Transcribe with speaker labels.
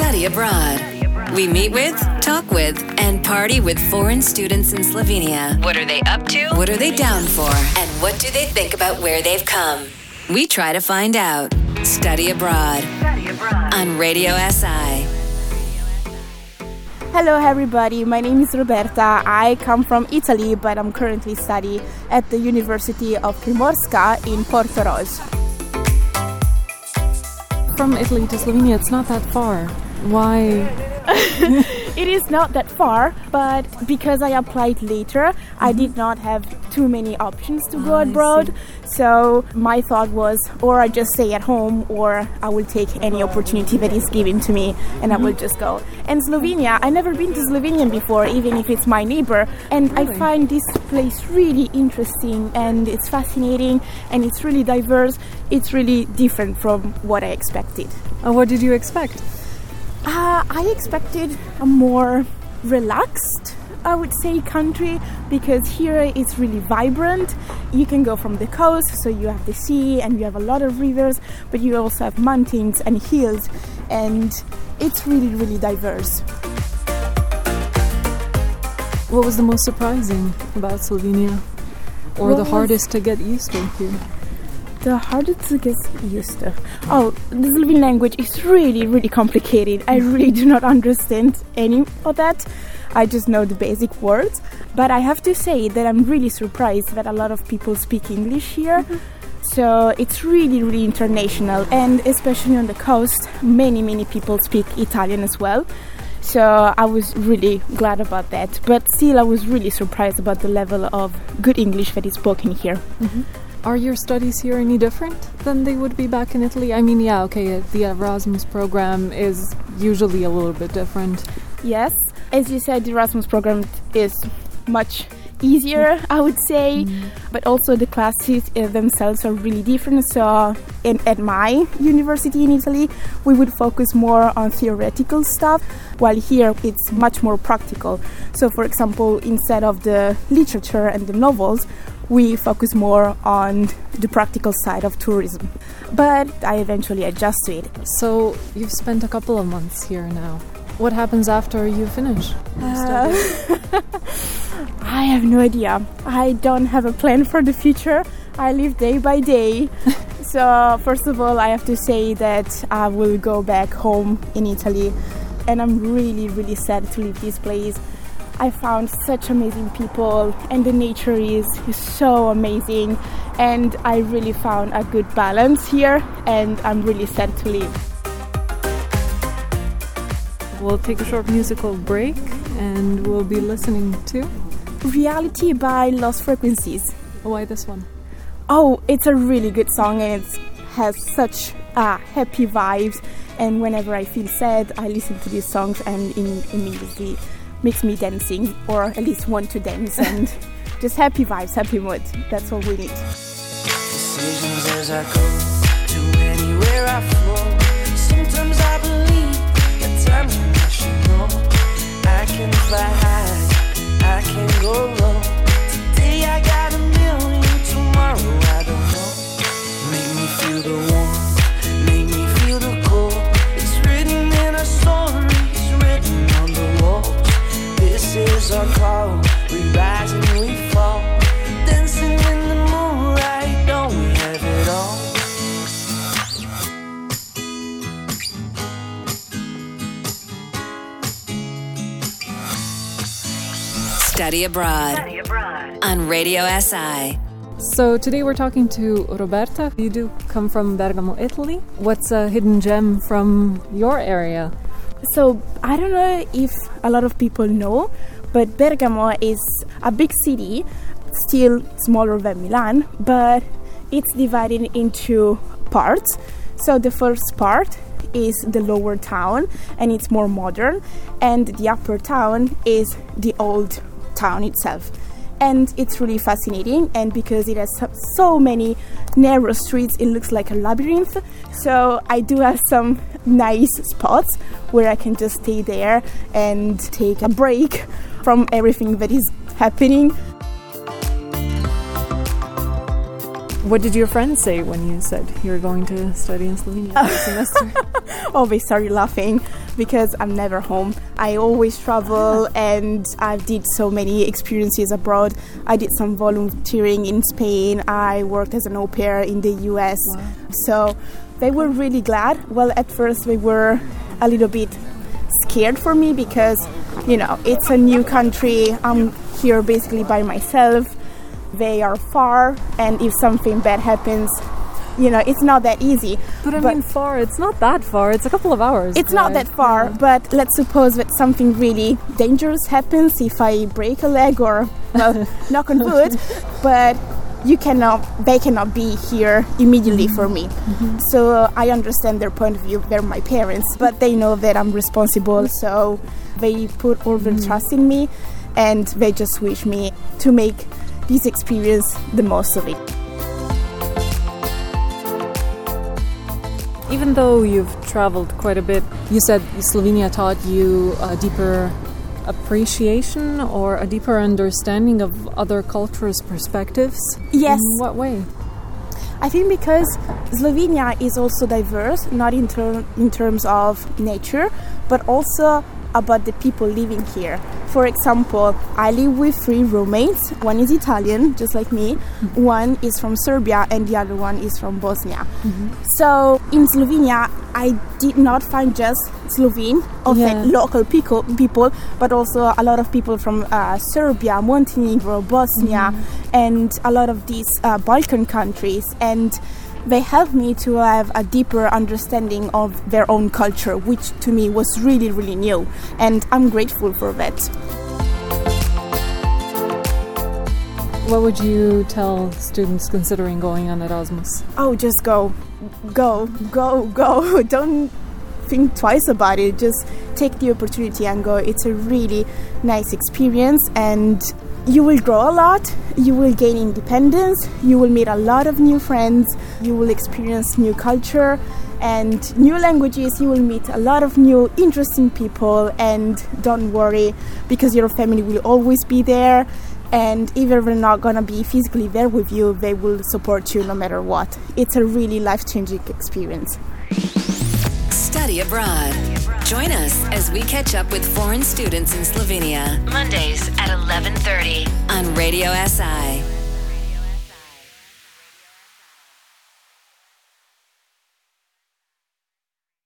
Speaker 1: Study Abroad. We meet with, talk with, and party with foreign students in Slovenia. What are they up to? What are they down for? And what do they think about where they've come? We try to find out. Study Abroad, Study abroad. on Radio SI.
Speaker 2: Hello, everybody. My name is Roberta. I come from Italy, but I'm currently studying at the University of Primorska in Portorož.
Speaker 3: From Italy to Slovenia, it's not that far. Why
Speaker 2: it is not that far, but because I applied later, mm-hmm. I did not have too many options to go oh, abroad. So my thought was, or I just stay at home, or I will take any opportunity that is given to me, and mm-hmm. I will just go. And Slovenia, I never been to Slovenia before, even if it's my neighbor, and really? I find this place really interesting, and it's fascinating, and it's really diverse. It's really different from what I expected.
Speaker 3: Uh, what did you expect?
Speaker 2: Uh, I expected a more relaxed, I would say, country because here it's really vibrant. You can go from the coast, so you have the sea and you have a lot of rivers, but you also have mountains and hills, and it's really, really diverse.
Speaker 3: What was the most surprising about Slovenia, or what the hardest to get used to here?
Speaker 2: The harder to get used to. Oh, the Slovene language is really, really complicated. I really do not understand any of that. I just know the basic words. But I have to say that I'm really surprised that a lot of people speak English here. Mm-hmm. So it's really, really international, and especially on the coast, many, many people speak Italian as well. So I was really glad about that. But still, I was really surprised about the level of good English that is spoken here. Mm-hmm.
Speaker 3: Are your studies here any different than they would be back in Italy? I mean, yeah, okay, the Erasmus program is usually a little bit different.
Speaker 2: Yes, as you said, the Erasmus program is much easier, I would say, mm. but also the classes uh, themselves are really different. So, in, at my university in Italy, we would focus more on theoretical stuff, while here it's much more practical. So, for example, instead of the literature and the novels, we focus more on the practical side of tourism. But I eventually adjust to it.
Speaker 3: So you've spent a couple of months here now. What happens after you finish? Uh,
Speaker 2: I have no idea. I don't have a plan for the future. I live day by day. so, first of all, I have to say that I will go back home in Italy. And I'm really, really sad to leave this place I found such amazing people, and the nature is, is so amazing. And I really found a good balance here, and I'm really sad to leave.
Speaker 3: We'll take a short musical break and we'll be listening to
Speaker 2: Reality by Lost Frequencies.
Speaker 3: Why this one?
Speaker 2: Oh, it's a really good song and it has such uh, happy vibes. And whenever I feel sad, I listen to these songs and in, immediately makes me dancing or at least want to dance and just happy vibes, happy mood. That's all we need. Decisions as I go to anywhere I flow. Sometimes I believe that times when I should know I can fly high, I can go low.
Speaker 1: Study abroad, Study abroad. on Radio SI.
Speaker 3: So today we're talking to Roberta. You do come from Bergamo, Italy. What's a hidden gem from your area?
Speaker 2: So I don't know if a lot of people know, but Bergamo is a big city, still smaller than Milan, but it's divided into parts. So the first part is the lower town and it's more modern, and the upper town is the old town itself. And it's really fascinating and because it has so many narrow streets it looks like a labyrinth. So i do have some nice spots where i can just stay there and take a break from everything that is happening
Speaker 3: What did your friends say when you said you were going to study in Slovenia this semester?
Speaker 2: oh, they started laughing. because I'm never home. I always travel and I did so many experiences abroad. I did some volunteering in Spain. I worked as an au pair in the US. Wow. So they were really glad. Well, at first they were a little bit scared for me because, you know, it's a new country. I'm here basically by myself. They are far, and if something bad happens, you know, it's not that easy.
Speaker 3: But I but mean, far, it's not that far. It's a couple of hours.
Speaker 2: It's not that far, yeah. but let's suppose that something really dangerous happens if I break a leg or, well, knock on wood. But you cannot they cannot be here immediately mm-hmm. for me mm-hmm. so uh, i understand their point of view they're my parents but they know that i'm responsible so they put all their mm-hmm. trust in me and they just wish me to make this experience the most of it
Speaker 3: even though you've traveled quite a bit you said slovenia taught you a deeper appreciation or a deeper understanding of other cultures' perspectives?
Speaker 2: Yes.
Speaker 3: In what way?
Speaker 2: I think because Slovenia is also diverse, not in, ter- in terms of nature, but also about the people living here. For example, I live with three roommates. One is Italian, just like me. Mm-hmm. One is from Serbia, and the other one is from Bosnia. Mm-hmm. So in Slovenia, I did not find just Slovene, yeah. local people, people, but also a lot of people from uh, Serbia, Montenegro, Bosnia, mm-hmm. and a lot of these uh, Balkan countries. And they helped me to have a deeper understanding of their own culture, which to me was really, really new. And I'm grateful for that.
Speaker 3: What would you tell students considering going on Erasmus?
Speaker 2: Oh, just go. Go, go, go. Don't think twice about it. Just take the opportunity and go. It's a really nice experience and you will grow a lot, you will gain independence, you will meet a lot of new friends, you will experience new culture and new languages, you will meet a lot of new interesting people and don't worry because your family will always be there and even if they're not gonna be physically there with you, they will support you no matter what. It's a really life-changing experience.
Speaker 1: Study abroad. Join us as we catch up with foreign students in Slovenia. Mondays at 11:30 on Radio SI.